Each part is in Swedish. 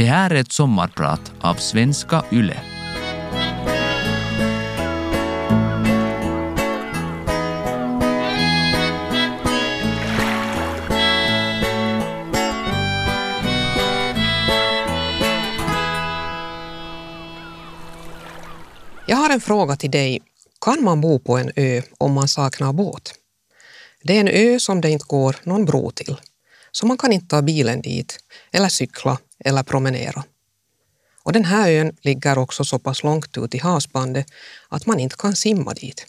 Det här är ett sommarprat av Svenska Yle. Jag har en fråga till dig. Kan man bo på en ö om man saknar båt? Det är en ö som det inte går någon bro till, så man kan inte ta bilen dit, eller cykla eller promenera. Och den här ön ligger också så pass långt ut i havsbandet att man inte kan simma dit.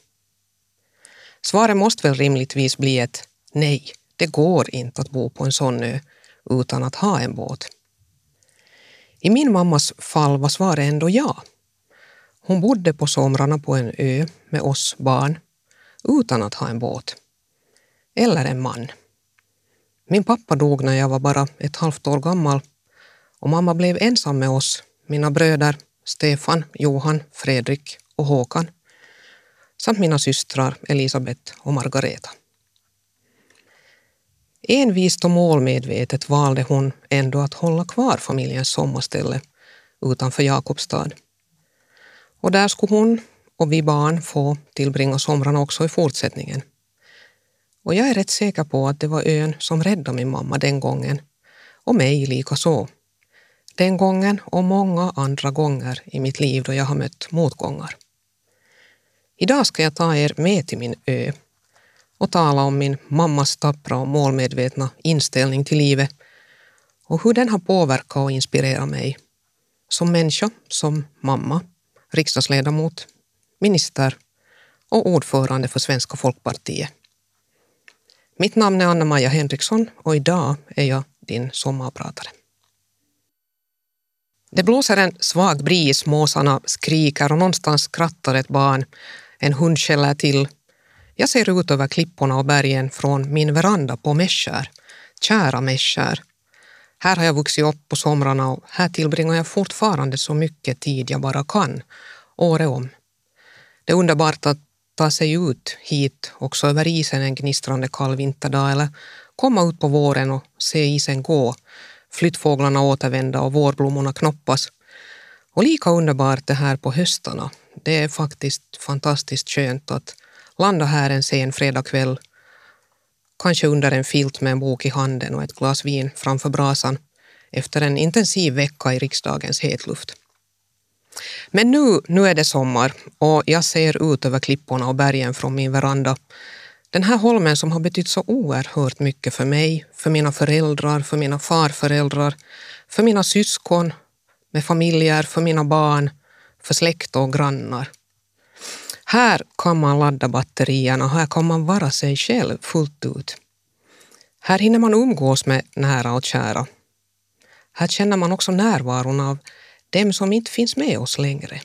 Svaret måste väl rimligtvis bli ett nej, det går inte att bo på en sån ö utan att ha en båt. I min mammas fall var svaret ändå ja. Hon bodde på somrarna på en ö med oss barn utan att ha en båt. Eller en man. Min pappa dog när jag var bara ett halvt år gammal och mamma blev ensam med oss, mina bröder Stefan, Johan, Fredrik och Håkan samt mina systrar Elisabeth och Margareta. Envist och målmedvetet valde hon ändå att hålla kvar familjens sommarställe utanför Jakobstad. Och där skulle hon och vi barn få tillbringa somrarna också i fortsättningen. Och jag är rätt säker på att det var ön som räddade min mamma den gången och mig lika så. Den gången och många andra gånger i mitt liv då jag har mött motgångar. Idag ska jag ta er med till min ö och tala om min mammas tappra och målmedvetna inställning till livet och hur den har påverkat och inspirerat mig som människa, som mamma, riksdagsledamot, minister och ordförande för Svenska folkpartiet. Mitt namn är Anna-Maja Henriksson och idag är jag din sommarpratare. Det blåser en svag bris, måsarna skriker och någonstans skrattar ett barn. En hund skäller till. Jag ser ut över klipporna och bergen från min veranda på Mäskär. Kära Mäskär. Här har jag vuxit upp på somrarna och här tillbringar jag fortfarande så mycket tid jag bara kan, året om. Det är underbart att ta sig ut hit också över isen en gnistrande kall vinterdag eller komma ut på våren och se isen gå, flyttfåglarna återvända och vårblommorna knoppas. Och lika underbart det här på höstarna. Det är faktiskt fantastiskt skönt att landa här en sen fredagkväll, kanske under en filt med en bok i handen och ett glas vin framför brasan efter en intensiv vecka i riksdagens hetluft. Men nu, nu är det sommar och jag ser ut över klipporna och bergen från min veranda. Den här holmen som har betytt så oerhört mycket för mig, för mina föräldrar, för mina farföräldrar, för mina syskon, med familjer, för mina barn, för släkt och grannar. Här kan man ladda batterierna, här kan man vara sig själv fullt ut. Här hinner man umgås med nära och kära. Här känner man också närvaron av dem som inte finns med oss längre.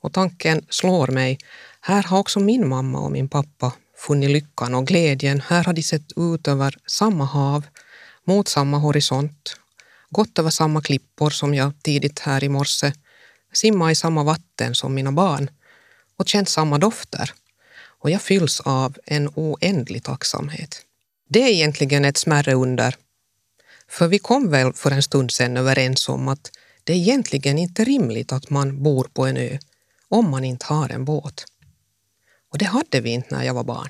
Och tanken slår mig, här har också min mamma och min pappa funnit lyckan och glädjen. Här har de sett ut över samma hav, mot samma horisont, gått över samma klippor som jag tidigt här i morse, simmat i samma vatten som mina barn och känt samma dofter. Och jag fylls av en oändlig tacksamhet. Det är egentligen ett smärre under. För vi kom väl för en stund sedan överens om att det är egentligen inte rimligt att man bor på en ö om man inte har en båt. Och det hade vi inte när jag var barn.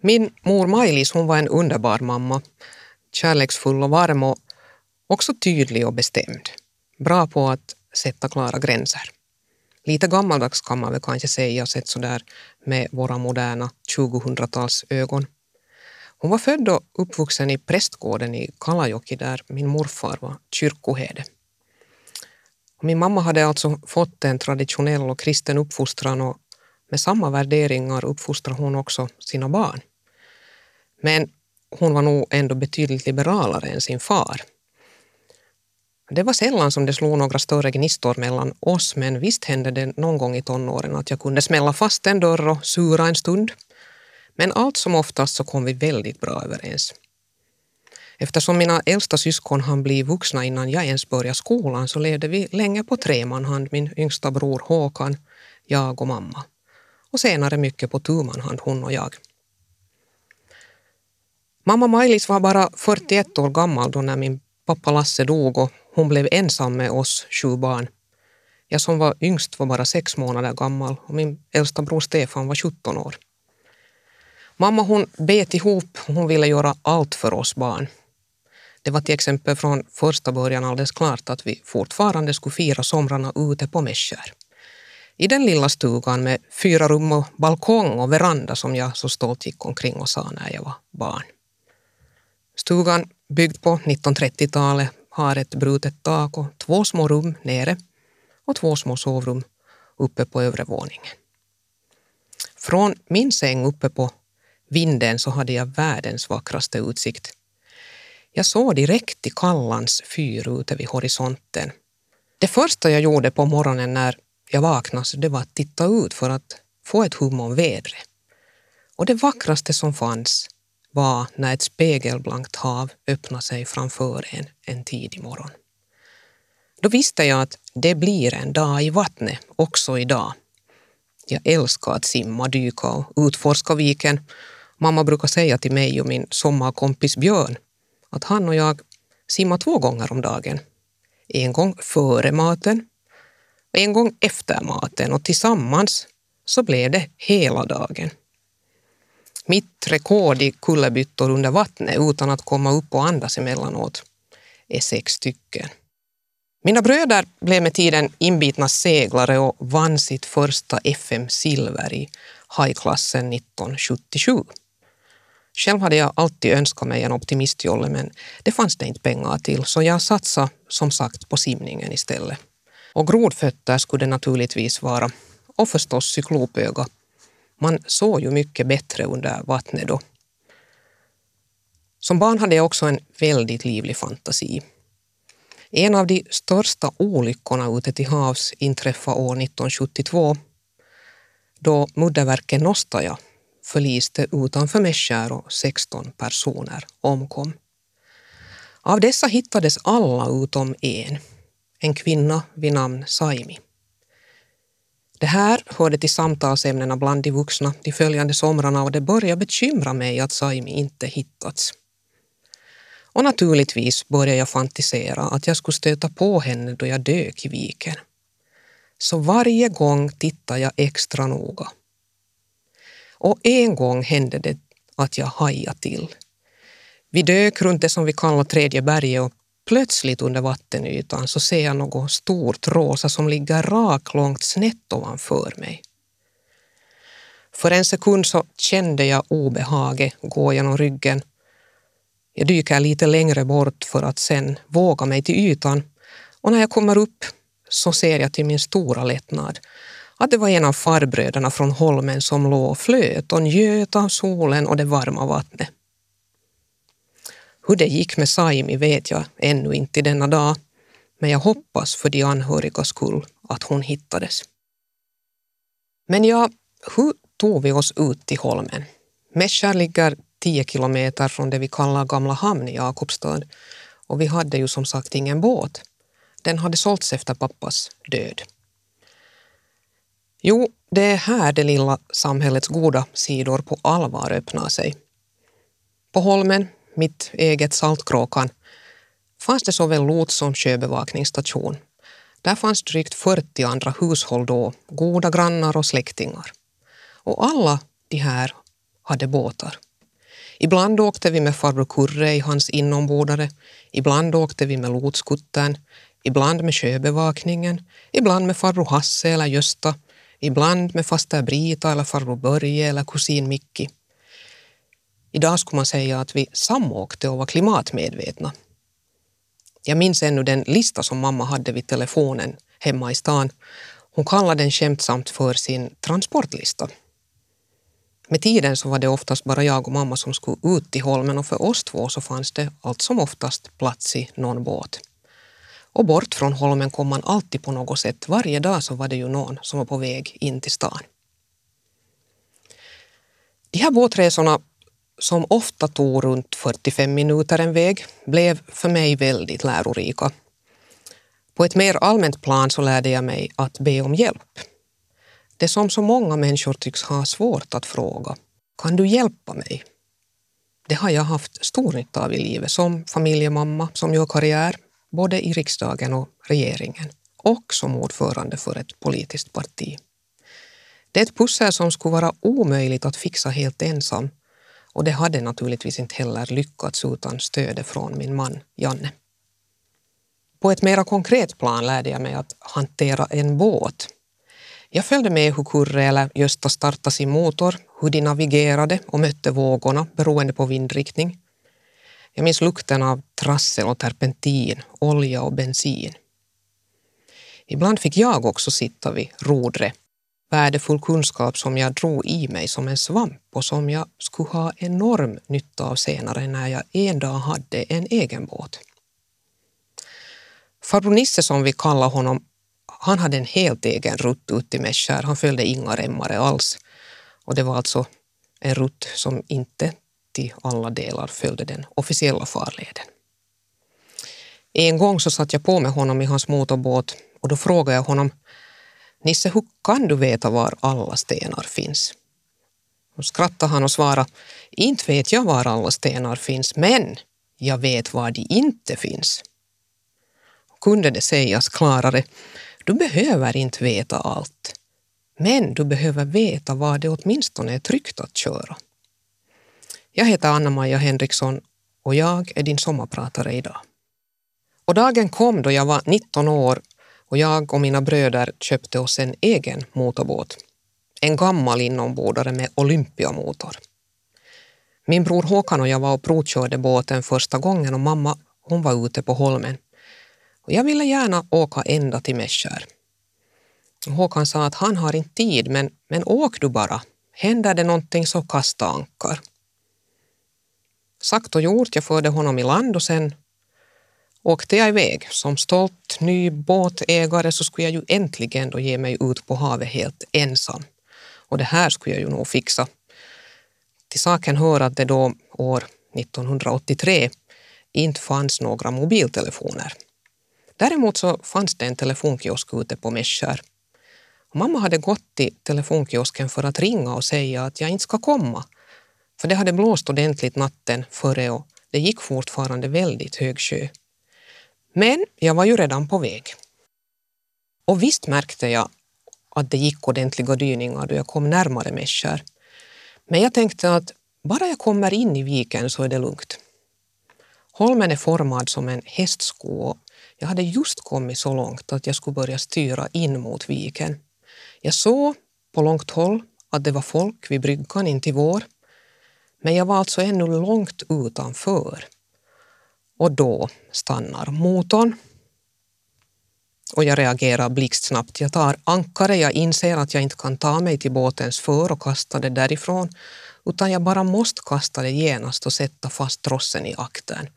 Min mor Maj-Lis hon var en underbar mamma, kärleksfull och varm och också tydlig och bestämd. Bra på att sätta klara gränser. Lite gammaldags kan man väl kanske säga, sett sådär med våra moderna 2000-talsögon. Hon var född och uppvuxen i prästgården i Kalajoki där min morfar var kyrkoherde. Min mamma hade alltså fått en traditionell och kristen uppfostran och med samma värderingar uppfostrar hon också sina barn. Men hon var nog ändå betydligt liberalare än sin far. Det var sällan som det slog några större gnistor mellan oss men visst hände det någon gång i tonåren att jag kunde smälla fast en dörr och sura en stund. Men allt som oftast så kom vi väldigt bra överens. Eftersom mina äldsta syskon hann bli vuxna innan jag ens började skolan så levde vi länge på tremanhand, min yngsta bror Håkan, jag och mamma. Och senare mycket på tumanhand, hon och jag. Mamma Maj-Lis var bara 41 år gammal då när min Pappa Lasse dog och hon blev ensam med oss sju barn. Jag som var yngst var bara sex månader gammal och min äldsta bror Stefan var 17 år. Mamma hon bet ihop, hon ville göra allt för oss barn. Det var till exempel från första början alldeles klart att vi fortfarande skulle fira somrarna ute på Mässkär. I den lilla stugan med fyra rum och balkong och veranda som jag så stolt gick omkring och sa när jag var barn. Stugan, byggd på 1930-talet, har ett brutet tak och två små rum nere och två små sovrum uppe på övre våningen. Från min säng uppe på vinden så hade jag världens vackraste utsikt. Jag såg direkt till Kallans fyr ute vid horisonten. Det första jag gjorde på morgonen när jag vaknade det var att titta ut för att få ett hum om vädret. Och det vackraste som fanns var när ett spegelblankt hav öppnade sig framför en en tidig morgon. Då visste jag att det blir en dag i vattnet också idag. Jag älskar att simma, dyka och utforska viken. Mamma brukar säga till mig och min sommarkompis Björn att han och jag simmar två gånger om dagen. En gång före maten och en gång efter maten och tillsammans så blev det hela dagen. Mitt rekord i kullerbyttor under vattnet utan att komma upp och andas emellanåt är sex stycken. Mina bröder blev med tiden inbitna seglare och vann sitt första FM-silver i hajklassen 1977. Själv hade jag alltid önskat mig en optimistjolle men det fanns det inte pengar till så jag satsade som sagt på simningen istället. Och grodfötter skulle det naturligtvis vara och förstås cyklopöga. Man såg ju mycket bättre under vattnet då. Som barn hade jag också en väldigt livlig fantasi. En av de största olyckorna ute till havs inträffade år 1972 då mudderverken Nostaja förliste utanför Mäskär och 16 personer omkom. Av dessa hittades alla utom en, en kvinna vid namn Saimi. Det här hörde till samtalsämnena bland de vuxna de följande somrarna och det började bekymra mig att Saimi inte hittats. Och naturligtvis började jag fantisera att jag skulle stöta på henne då jag dök i viken. Så varje gång tittade jag extra noga. Och en gång hände det att jag hajade till. Vi dök runt det som vi kallar tredje berget och plötsligt under vattenytan så ser jag något stort rosa som ligger rak långt snett ovanför mig. För en sekund så kände jag obehaget gå genom ryggen jag dyker lite längre bort för att sen våga mig till ytan och när jag kommer upp så ser jag till min stora lättnad att det var en av farbröderna från holmen som låg och flöt och njöt av solen och det varma vattnet. Hur det gick med Saimi vet jag ännu inte i denna dag, men jag hoppas för de anhörigas skull att hon hittades. Men ja, hur tog vi oss ut till holmen? Mässar ligger tio kilometer från det vi kallar Gamla hamn i Jakobstad och vi hade ju som sagt ingen båt. Den hade sålts efter pappas död. Jo, det är här det lilla samhällets goda sidor på allvar öppnar sig. På Holmen, mitt eget Saltkråkan, fanns det såväl lots som sjöbevakningsstation. Där fanns drygt 40 andra hushåll då, goda grannar och släktingar. Och alla de här hade båtar. Ibland åkte vi med farbror Kurre i hans inombordare, ibland åkte vi med lotskuttern, ibland med sjöbevakningen, ibland med farbror Hasse eller Gösta, ibland med faster Brita eller farbror Börje eller kusin Micki. Idag skulle man säga att vi samåkte och var klimatmedvetna. Jag minns ännu den lista som mamma hade vid telefonen hemma i stan. Hon kallade den skämtsamt för sin transportlista. Med tiden så var det oftast bara jag och mamma som skulle ut till holmen och för oss två så fanns det allt som oftast plats i någon båt. Och bort från holmen kom man alltid på något sätt. Varje dag så var det ju någon som var på väg in till stan. De här båtresorna som ofta tog runt 45 minuter en väg blev för mig väldigt lärorika. På ett mer allmänt plan så lärde jag mig att be om hjälp. Det som så många människor tycks ha svårt att fråga. Kan du hjälpa mig? Det har jag haft stor nytta av i livet som familjemamma som gör karriär både i riksdagen och regeringen och som ordförande för ett politiskt parti. Det är ett pussel som skulle vara omöjligt att fixa helt ensam och det hade naturligtvis inte heller lyckats utan stödet från min man Janne. På ett mera konkret plan lärde jag mig att hantera en båt. Jag följde med hur Kurre eller Gösta startade sin motor, hur de navigerade och mötte vågorna beroende på vindriktning. Jag minns lukten av trassel och terpentin, olja och bensin. Ibland fick jag också sitta vid rodret värdefull kunskap som jag drog i mig som en svamp och som jag skulle ha enorm nytta av senare när jag en dag hade en egen båt. Farbror Nisse som vi kallar honom, han hade en helt egen rutt ut i Mässkär. Han följde inga remmare alls. Och det var alltså en rutt som inte till alla delar följde den officiella farleden. En gång så satt jag på med honom i hans motorbåt och då frågade jag honom Nisse, hur kan du veta var alla stenar finns? Då skrattade han och svarade, inte vet jag var alla stenar finns, men jag vet var de inte finns. Kunde det sägas klarare, du behöver inte veta allt, men du behöver veta var det åtminstone är tryggt att köra. Jag heter Anna-Maja Henriksson och jag är din sommarpratare idag. Och dagen kom då jag var 19 år och jag och mina bröder köpte oss en egen motorbåt. En gammal inombordare med Olympiamotor. Min bror Håkan och jag var och provkörde båten första gången och mamma hon var ute på holmen. Och jag ville gärna åka ända till Mässkär. Håkan sa att han har inte tid, men, men åk du bara. Händer det någonting så kasta ankar. Sagt och gjort, jag förde honom i land och sen åkte jag iväg. Som stolt ny båtägare så skulle jag ju äntligen då ge mig ut på havet helt ensam. Och det här skulle jag ju nog fixa. Till saken hör att det då år 1983 inte fanns några mobiltelefoner. Däremot så fanns det en telefonkiosk ute på Mäskär. Mamma hade gått till telefonkiosken för att ringa och säga att jag inte ska komma. För det hade blåst ordentligt natten före och det gick fortfarande väldigt hög sjö. Men jag var ju redan på väg. Och visst märkte jag att det gick ordentliga dyningar då jag kom närmare Mäskär. Men jag tänkte att bara jag kommer in i viken så är det lugnt. Holmen är formad som en hästsko och jag hade just kommit så långt att jag skulle börja styra in mot viken. Jag såg på långt håll att det var folk vid bryggan in till vår. Men jag var alltså ännu långt utanför. Och då stannar motorn. Och jag reagerar blixtsnabbt. Jag tar ankare, jag inser att jag inte kan ta mig till båtens för och kasta det därifrån, utan jag bara måste kasta det genast och sätta fast trossen i akten.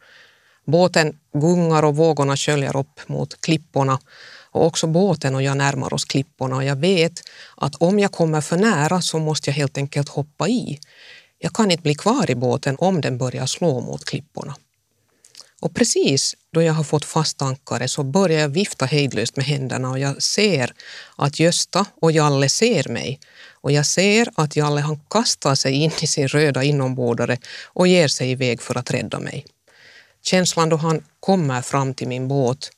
Båten gungar och vågorna sköljer upp mot klipporna och också båten och jag närmar oss klipporna och jag vet att om jag kommer för nära så måste jag helt enkelt hoppa i. Jag kan inte bli kvar i båten om den börjar slå mot klipporna. Och precis då jag har fått fast ankare så börjar jag vifta hejdlöst med händerna och jag ser att Gösta och Jalle ser mig. Och jag ser att Jalle han kastar sig in i sin röda inombordare och ger sig iväg för att rädda mig. Känslan då han kommer fram till min båt,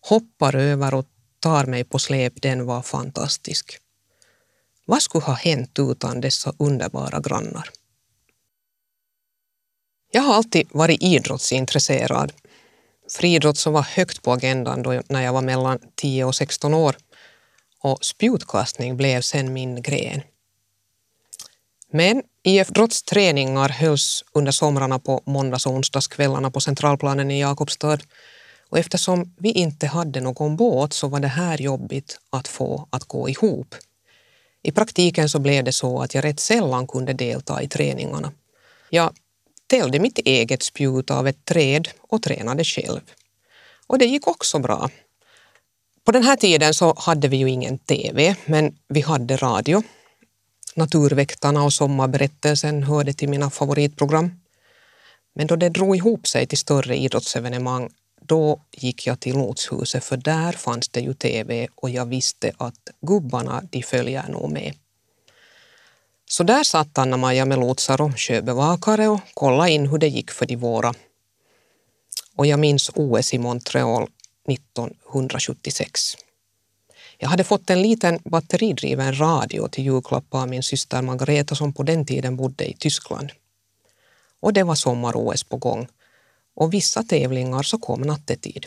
hoppar över och tar mig på släp, den var fantastisk. Vad skulle ha hänt utan dessa underbara grannar? Jag har alltid varit idrottsintresserad. Friidrott som var högt på agendan då när jag var mellan 10 och 16 år och spjutkastning blev sen min gren. Men IF-brottsträningar hölls under somrarna på måndags och onsdagskvällarna på Centralplanen i Jakobstad och eftersom vi inte hade någon båt så var det här jobbigt att få att gå ihop. I praktiken så blev det så att jag rätt sällan kunde delta i träningarna. Jag täljde mitt eget spjut av ett träd och tränade själv. Och det gick också bra. På den här tiden så hade vi ju ingen TV, men vi hade radio. Naturväktarna och Sommarberättelsen hörde till mina favoritprogram. Men då det drog ihop sig till större idrottsevenemang, då gick jag till lotshuset för där fanns det ju TV och jag visste att gubbarna de följer nog med. Så där satt Anna-Maja med lotsar och sjöbevakare och kollade in hur det gick för de våra. Och jag minns OS i Montreal 1976. Jag hade fått en liten batteridriven radio till julklapp av min syster Margareta som på den tiden bodde i Tyskland. Och det var sommar-OS på gång och vissa tävlingar så kom nattetid.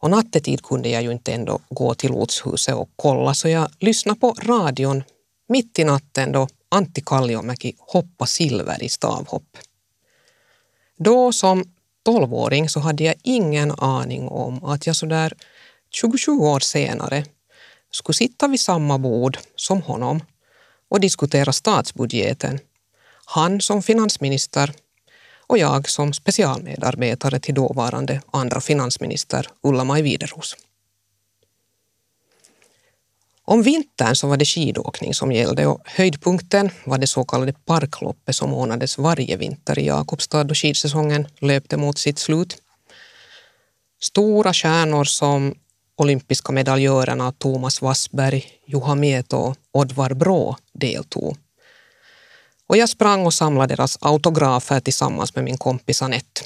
Och nattetid kunde jag ju inte ändå gå till lotshuset och kolla så jag lyssnade på radion mitt i natten då Antti Kalliomäki hoppade silver i stavhopp. Då som tolvåring så hade jag ingen aning om att jag sådär 27 år senare skulle sitta vid samma bord som honom och diskutera statsbudgeten. Han som finansminister och jag som specialmedarbetare till dåvarande andra finansminister Ulla-Maj Wideros. Om vintern så var det skidåkning som gällde och höjdpunkten var det så kallade parkloppet som ordnades varje vinter i Jakobstad då skidsäsongen löpte mot sitt slut. Stora stjärnor som olympiska medaljörerna Thomas Wassberg, Juha Mieto och Oddvar Brå deltog. Och jag sprang och samlade deras autografer tillsammans med min kompis Anette.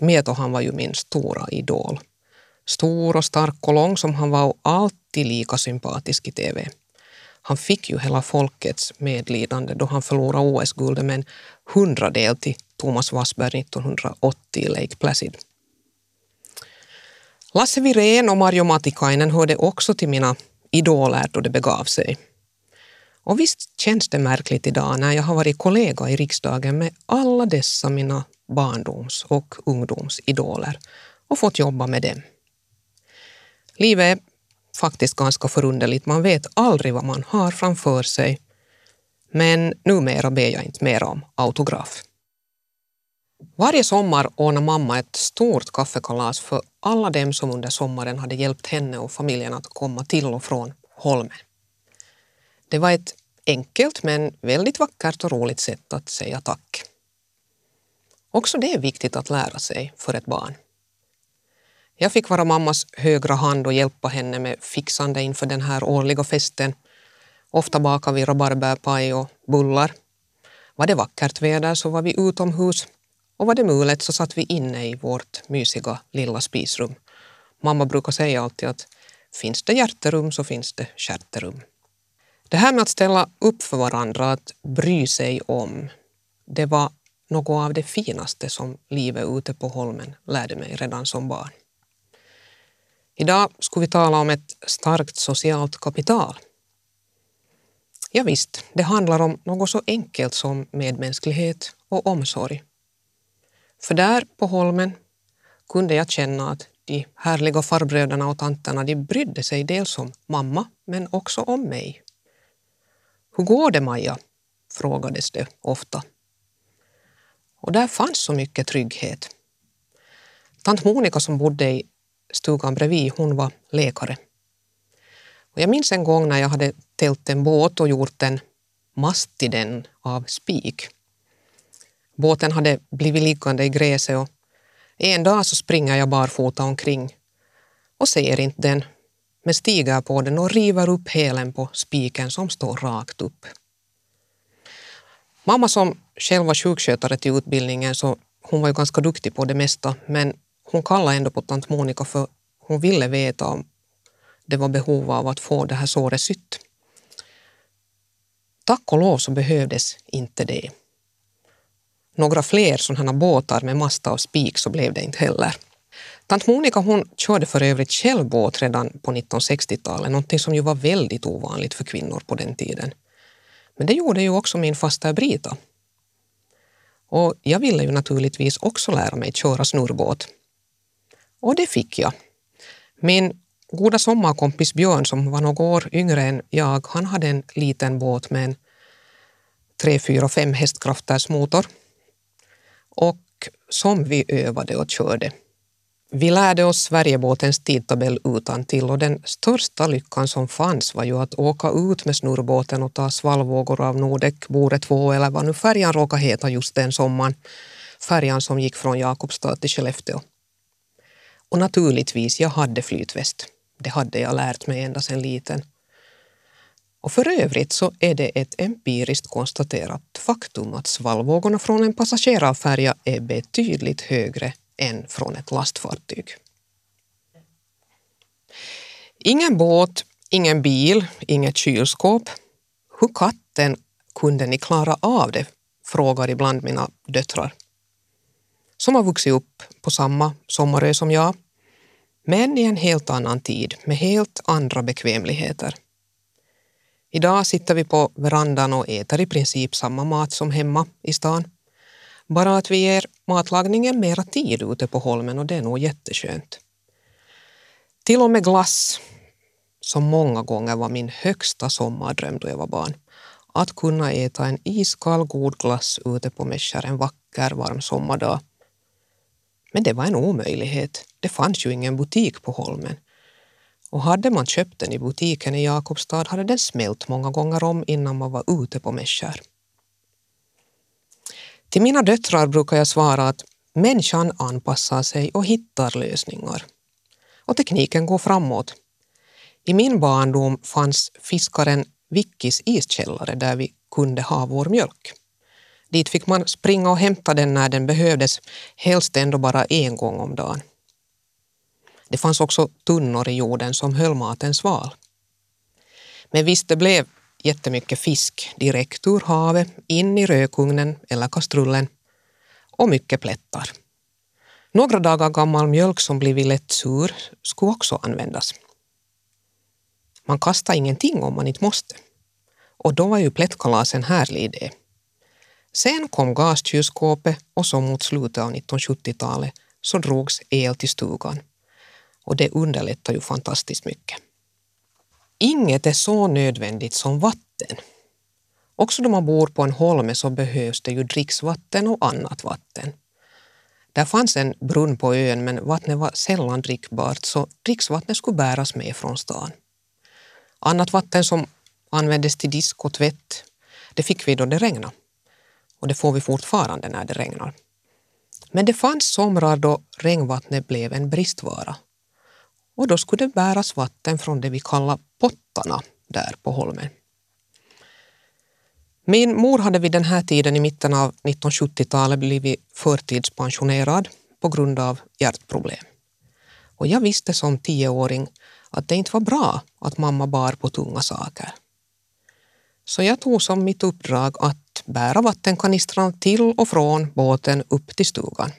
Mieto han var ju min stora idol. Stor och stark och lång som han var och alltid lika sympatisk i TV. Han fick ju hela folkets medlidande då han förlorade OS-guldet med en hundradel till Thomas Wassberg 1980 i Lake Placid. Lasse Wirén och Marjo Matikainen hörde också till mina idoler då det begav sig. Och visst känns det märkligt idag när jag har varit kollega i riksdagen med alla dessa mina barndoms och ungdomsidoler och fått jobba med dem. Livet är faktiskt ganska förunderligt. Man vet aldrig vad man har framför sig. Men numera ber jag inte mer om autograf. Varje sommar ordnar mamma ett stort kaffekalas för alla dem som under sommaren hade hjälpt henne och familjen att komma till och från Holmen. Det var ett enkelt men väldigt vackert och roligt sätt att säga tack. Också det är viktigt att lära sig för ett barn. Jag fick vara mammas högra hand och hjälpa henne med fixande inför den här årliga festen. Ofta bakade vi rabarberpaj och bullar. Var det vackert väder så var vi utomhus och var det mulet så satt vi inne i vårt mysiga lilla spisrum. Mamma brukar säga alltid att finns det hjärterum så finns det kärterum. Det här med att ställa upp för varandra, att bry sig om, det var något av det finaste som livet ute på Holmen lärde mig redan som barn. Idag skulle vi tala om ett starkt socialt kapital. Ja, visst, det handlar om något så enkelt som medmänsklighet och omsorg. För där på Holmen kunde jag känna att de härliga farbröderna och tanterna de brydde sig dels om mamma men också om mig. Hur går det Maja? frågades det ofta. Och där fanns så mycket trygghet. Tant Monica som bodde i stugan bredvid, hon var läkare. Och jag minns en gång när jag hade tält en båt och gjort en mast till den av spik. Båten hade blivit liggande i gräset och en dag så springer jag barfota omkring och ser inte den, men stiger på den och river upp hälen på spiken som står rakt upp. Mamma som själv var sjukskötare till utbildningen så hon var ju ganska duktig på det mesta men hon kallade ändå på tant Monica för hon ville veta om det var behov av att få det här såret sytt. Tack och lov så behövdes inte det. Några fler sådana båtar med masta och spik så blev det inte heller. Tant Monica hon körde för övrigt själv båt redan på 1960-talet, någonting som ju var väldigt ovanligt för kvinnor på den tiden. Men det gjorde ju också min faster Brita. Och jag ville ju naturligtvis också lära mig köra snurrbåt. Och det fick jag. Min goda sommarkompis Björn som var några år yngre än jag, han hade en liten båt med en 3, 4, 5 hästkrafters motor och som vi övade och körde. Vi lärde oss Sverigebåtens tidtabell utan till och den största lyckan som fanns var ju att åka ut med snurrbåten och ta svallvågor av Nordek, Bore 2 eller vad nu färjan råkade heta just den sommaren. Färjan som gick från Jakobstad till Skellefteå. Och naturligtvis, jag hade flytväst. Det hade jag lärt mig ända sedan liten. Och för övrigt så är det ett empiriskt konstaterat faktum att svallvågorna från en passagerarfärja är betydligt högre än från ett lastfartyg. Ingen båt, ingen bil, inget kylskåp. Hur katten kunde ni klara av det? frågar ibland mina döttrar. Som har vuxit upp på samma sommarö som jag, men i en helt annan tid med helt andra bekvämligheter. Idag sitter vi på verandan och äter i princip samma mat som hemma i stan. Bara att vi ger matlagningen mera tid ute på holmen och det är nog jätteskönt. Till och med glass, som många gånger var min högsta sommardröm då jag var barn. Att kunna äta en iskall god glass ute på Mässar en vacker varm sommardag. Men det var en omöjlighet. Det fanns ju ingen butik på Holmen. Och hade man köpt den i butiken i Jakobstad hade den smält många gånger om innan man var ute på Mässar. Till mina döttrar brukar jag svara att människan anpassar sig och hittar lösningar. Och tekniken går framåt. I min barndom fanns fiskaren Vickis iskällare där vi kunde ha vår mjölk. Dit fick man springa och hämta den när den behövdes, helst ändå bara en gång om dagen. Det fanns också tunnor i jorden som höll maten sval. Men visst, det blev jättemycket fisk direkt ur havet, in i rökugnen eller kastrullen och mycket plättar. Några dagar gammal mjölk som blivit lätt sur skulle också användas. Man kastar ingenting om man inte måste. Och då var ju plättkalasen härlig idé. Sen kom gaskylskåpet och så mot slutet av 1970-talet så drogs el till stugan. Och det underlättar ju fantastiskt mycket. Inget är så nödvändigt som vatten. Också då man bor på en holme så behövs det ju dricksvatten och annat vatten. Där fanns en brunn på ön men vattnet var sällan drickbart så dricksvattnet skulle bäras med från stan. Annat vatten som användes till disk och tvätt, det fick vi då det regnade. Och det får vi fortfarande när det regnar. Men det fanns somrar då regnvattnet blev en bristvara. Och då skulle det bäras vatten från det vi kallar pottarna där på holmen. Min mor hade vid den här tiden i mitten av 1970-talet blivit förtidspensionerad på grund av hjärtproblem. Och jag visste som tioåring att det inte var bra att mamma bar på tunga saker. Så jag tog som mitt uppdrag att bära vattenkanistrarna till och från båten upp till stugan.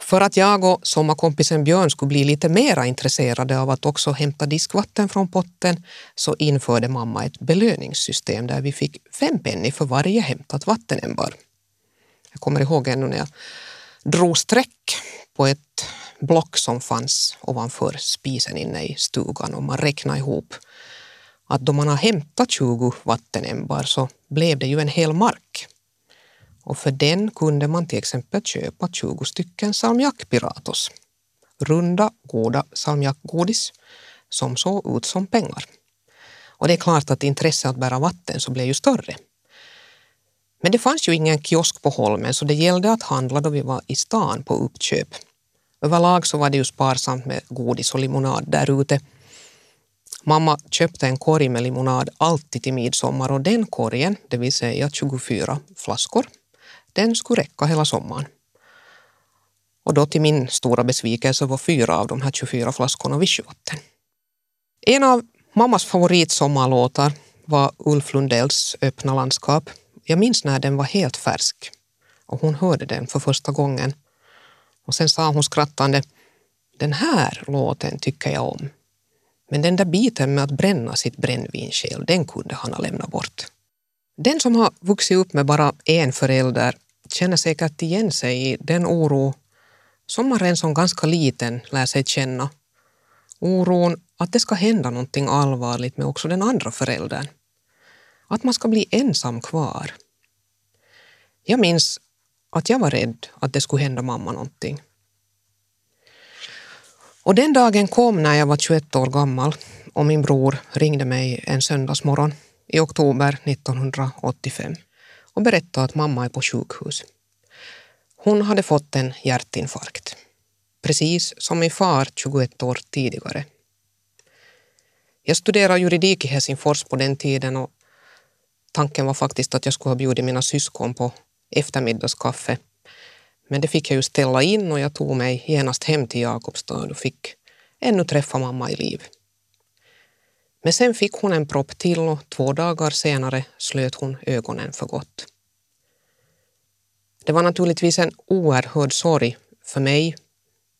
För att jag och sommarkompisen Björn skulle bli lite mera intresserade av att också hämta diskvatten från potten så införde mamma ett belöningssystem där vi fick fem penny för varje hämtat vattenämbar. Jag kommer ihåg ännu när jag drog streck på ett block som fanns ovanför spisen inne i stugan och man räknade ihop att då man har hämtat 20 vattenämbar så blev det ju en hel mark. Och för den kunde man till exempel köpa 20 stycken salmiak piratos. Runda, goda salmiakgodis som såg ut som pengar. Och det är klart att intresset att bära vatten så blev ju större. Men det fanns ju ingen kiosk på Holmen så det gällde att handla då vi var i stan på uppköp. Överlag så var det ju sparsamt med godis och limonad där ute Mamma köpte en korg med limonad alltid till midsommar och den korgen, det vill säga 24 flaskor, den skulle räcka hela sommaren. Och då till min stora besvikelse var fyra av de här 24 flaskorna vichyvatten. En av mammas favoritsommarlåtar var Ulf Lundells Öppna landskap. Jag minns när den var helt färsk och hon hörde den för första gången. Och sen sa hon skrattande, den här låten tycker jag om. Men den där biten med att bränna sitt brännvin själv, den kunde han ha lämnat bort. Den som har vuxit upp med bara en förälder känner säkert igen sig i den oro som man redan som ganska liten lär sig känna. Oron att det ska hända någonting allvarligt med också den andra föräldern. Att man ska bli ensam kvar. Jag minns att jag var rädd att det skulle hända mamma någonting. Och den dagen kom när jag var 21 år gammal och min bror ringde mig en söndagsmorgon i oktober 1985 och berättade att mamma är på sjukhus. Hon hade fått en hjärtinfarkt, precis som min far 21 år tidigare. Jag studerade juridik i Helsingfors på den tiden och tanken var faktiskt att jag skulle ha bjudit mina syskon på eftermiddagskaffe. Men det fick jag ju ställa in och jag tog mig genast hem till Jakobstad och fick ännu träffa mamma i liv. Men sen fick hon en propp till och två dagar senare slöt hon ögonen för gott. Det var naturligtvis en oerhörd sorg för mig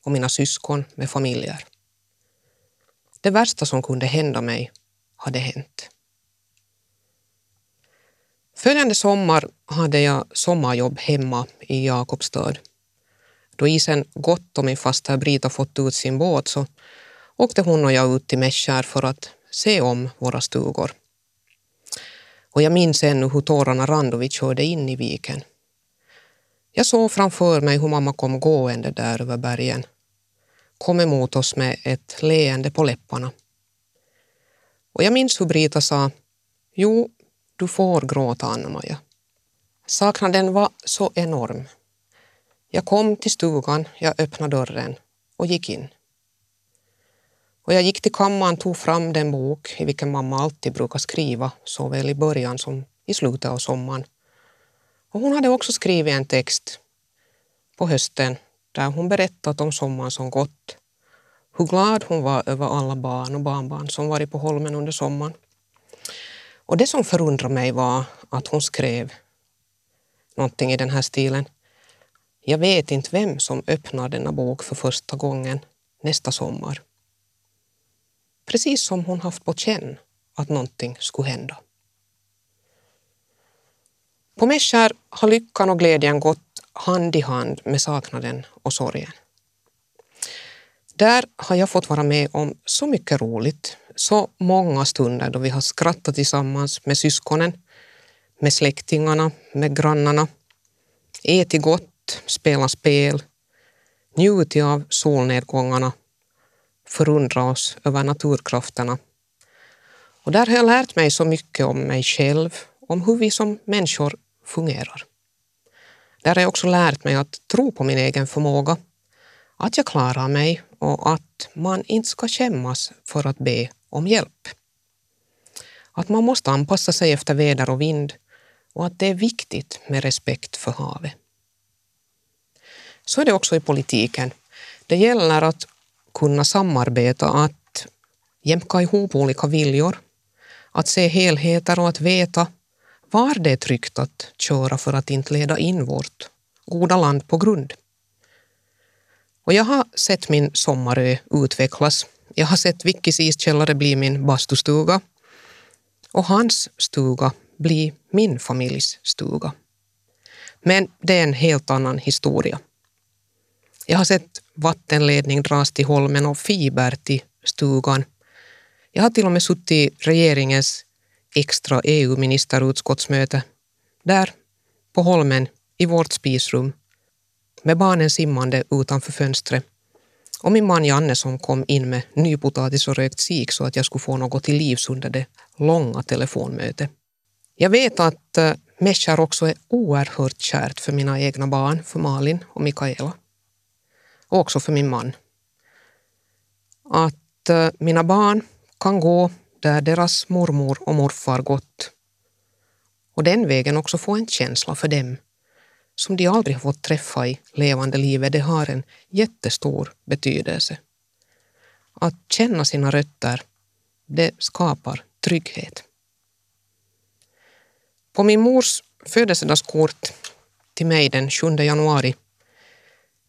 och mina syskon med familjer. Det värsta som kunde hända mig hade hänt. Följande sommar hade jag sommarjobb hemma i Jakobstad. Då isen gått och min faster Brita fått ut sin båt så åkte hon och jag ut till Mässkär för att se om våra stugor. Och jag minns ännu hur tårarna rann då vi körde in i viken. Jag såg framför mig hur mamma kom gående där över bergen. Kom emot oss med ett leende på läpparna. Och jag minns hur Brita sa, jo, du får gråta Anna-Maja. Saknaden var så enorm. Jag kom till stugan, jag öppnade dörren och gick in. Och jag gick till kammaren, tog fram den bok i vilken mamma alltid brukar skriva, såväl i början som i slutet av sommaren. Och hon hade också skrivit en text på hösten där hon berättat om sommaren som gått. Hur glad hon var över alla barn och barnbarn som varit på holmen under sommaren. Och det som förundrade mig var att hon skrev någonting i den här stilen. Jag vet inte vem som öppnar denna bok för första gången nästa sommar. Precis som hon haft på känn att någonting skulle hända. På Mäskär har lyckan och glädjen gått hand i hand med saknaden och sorgen. Där har jag fått vara med om så mycket roligt, så många stunder då vi har skrattat tillsammans med syskonen, med släktingarna, med grannarna, ätit gott, spelat spel, njutit av solnedgångarna, förundrat oss över naturkrafterna. Och där har jag lärt mig så mycket om mig själv, om hur vi som människor fungerar. Där har jag också lärt mig att tro på min egen förmåga, att jag klarar mig och att man inte ska skämmas för att be om hjälp. Att man måste anpassa sig efter väder och vind och att det är viktigt med respekt för havet. Så är det också i politiken. Det gäller att kunna samarbeta, att jämka ihop olika viljor, att se helheter och att veta var det är tryggt att köra för att inte leda in vårt goda land på grund. Och jag har sett min sommarö utvecklas. Jag har sett Vickis iskällare bli min bastustuga och hans stuga bli min familjs stuga. Men det är en helt annan historia. Jag har sett vattenledning dras till holmen och fiber till stugan. Jag har till och med suttit i regeringens extra EU-ministerutskottsmöte där på holmen i vårt spisrum med barnen simmande utanför fönstret och min man Janne som kom in med nypotatis och rökt sik så att jag skulle få något till livs under det långa telefonmötet. Jag vet att eh, Meshar också är oerhört kärt för mina egna barn, för Malin och Mikaela. Och också för min man. Att eh, mina barn kan gå där deras mormor och morfar gått och den vägen också få en känsla för dem som de aldrig har fått träffa i levande livet, det har en jättestor betydelse. Att känna sina rötter, det skapar trygghet. På min mors födelsedagskort till mig den 7 januari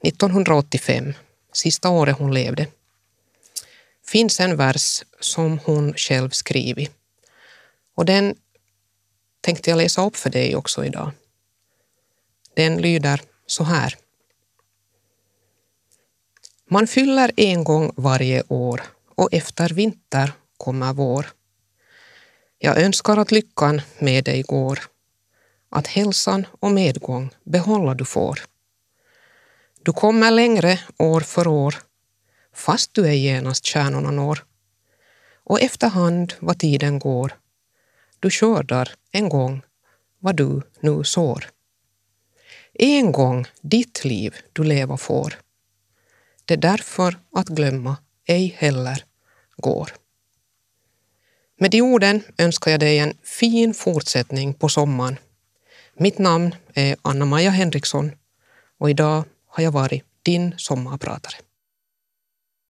1985, sista året hon levde, finns en vers som hon själv skrivit. Och den tänkte jag läsa upp för dig också idag. Den lyder så här. Man fyller en gång varje år och efter vinter kommer vår. Jag önskar att lyckan med dig går, att hälsan och medgång behålla du får. Du kommer längre år för år, fast du ej genast stjärnorna når. Och efterhand vad tiden går, du skördar en gång vad du nu sår. En gång ditt liv du leva får. Det är därför att glömma ej heller går. Med de orden önskar jag dig en fin fortsättning på sommaren. Mitt namn är Anna-Maja Henriksson och idag har jag varit din sommarpratare.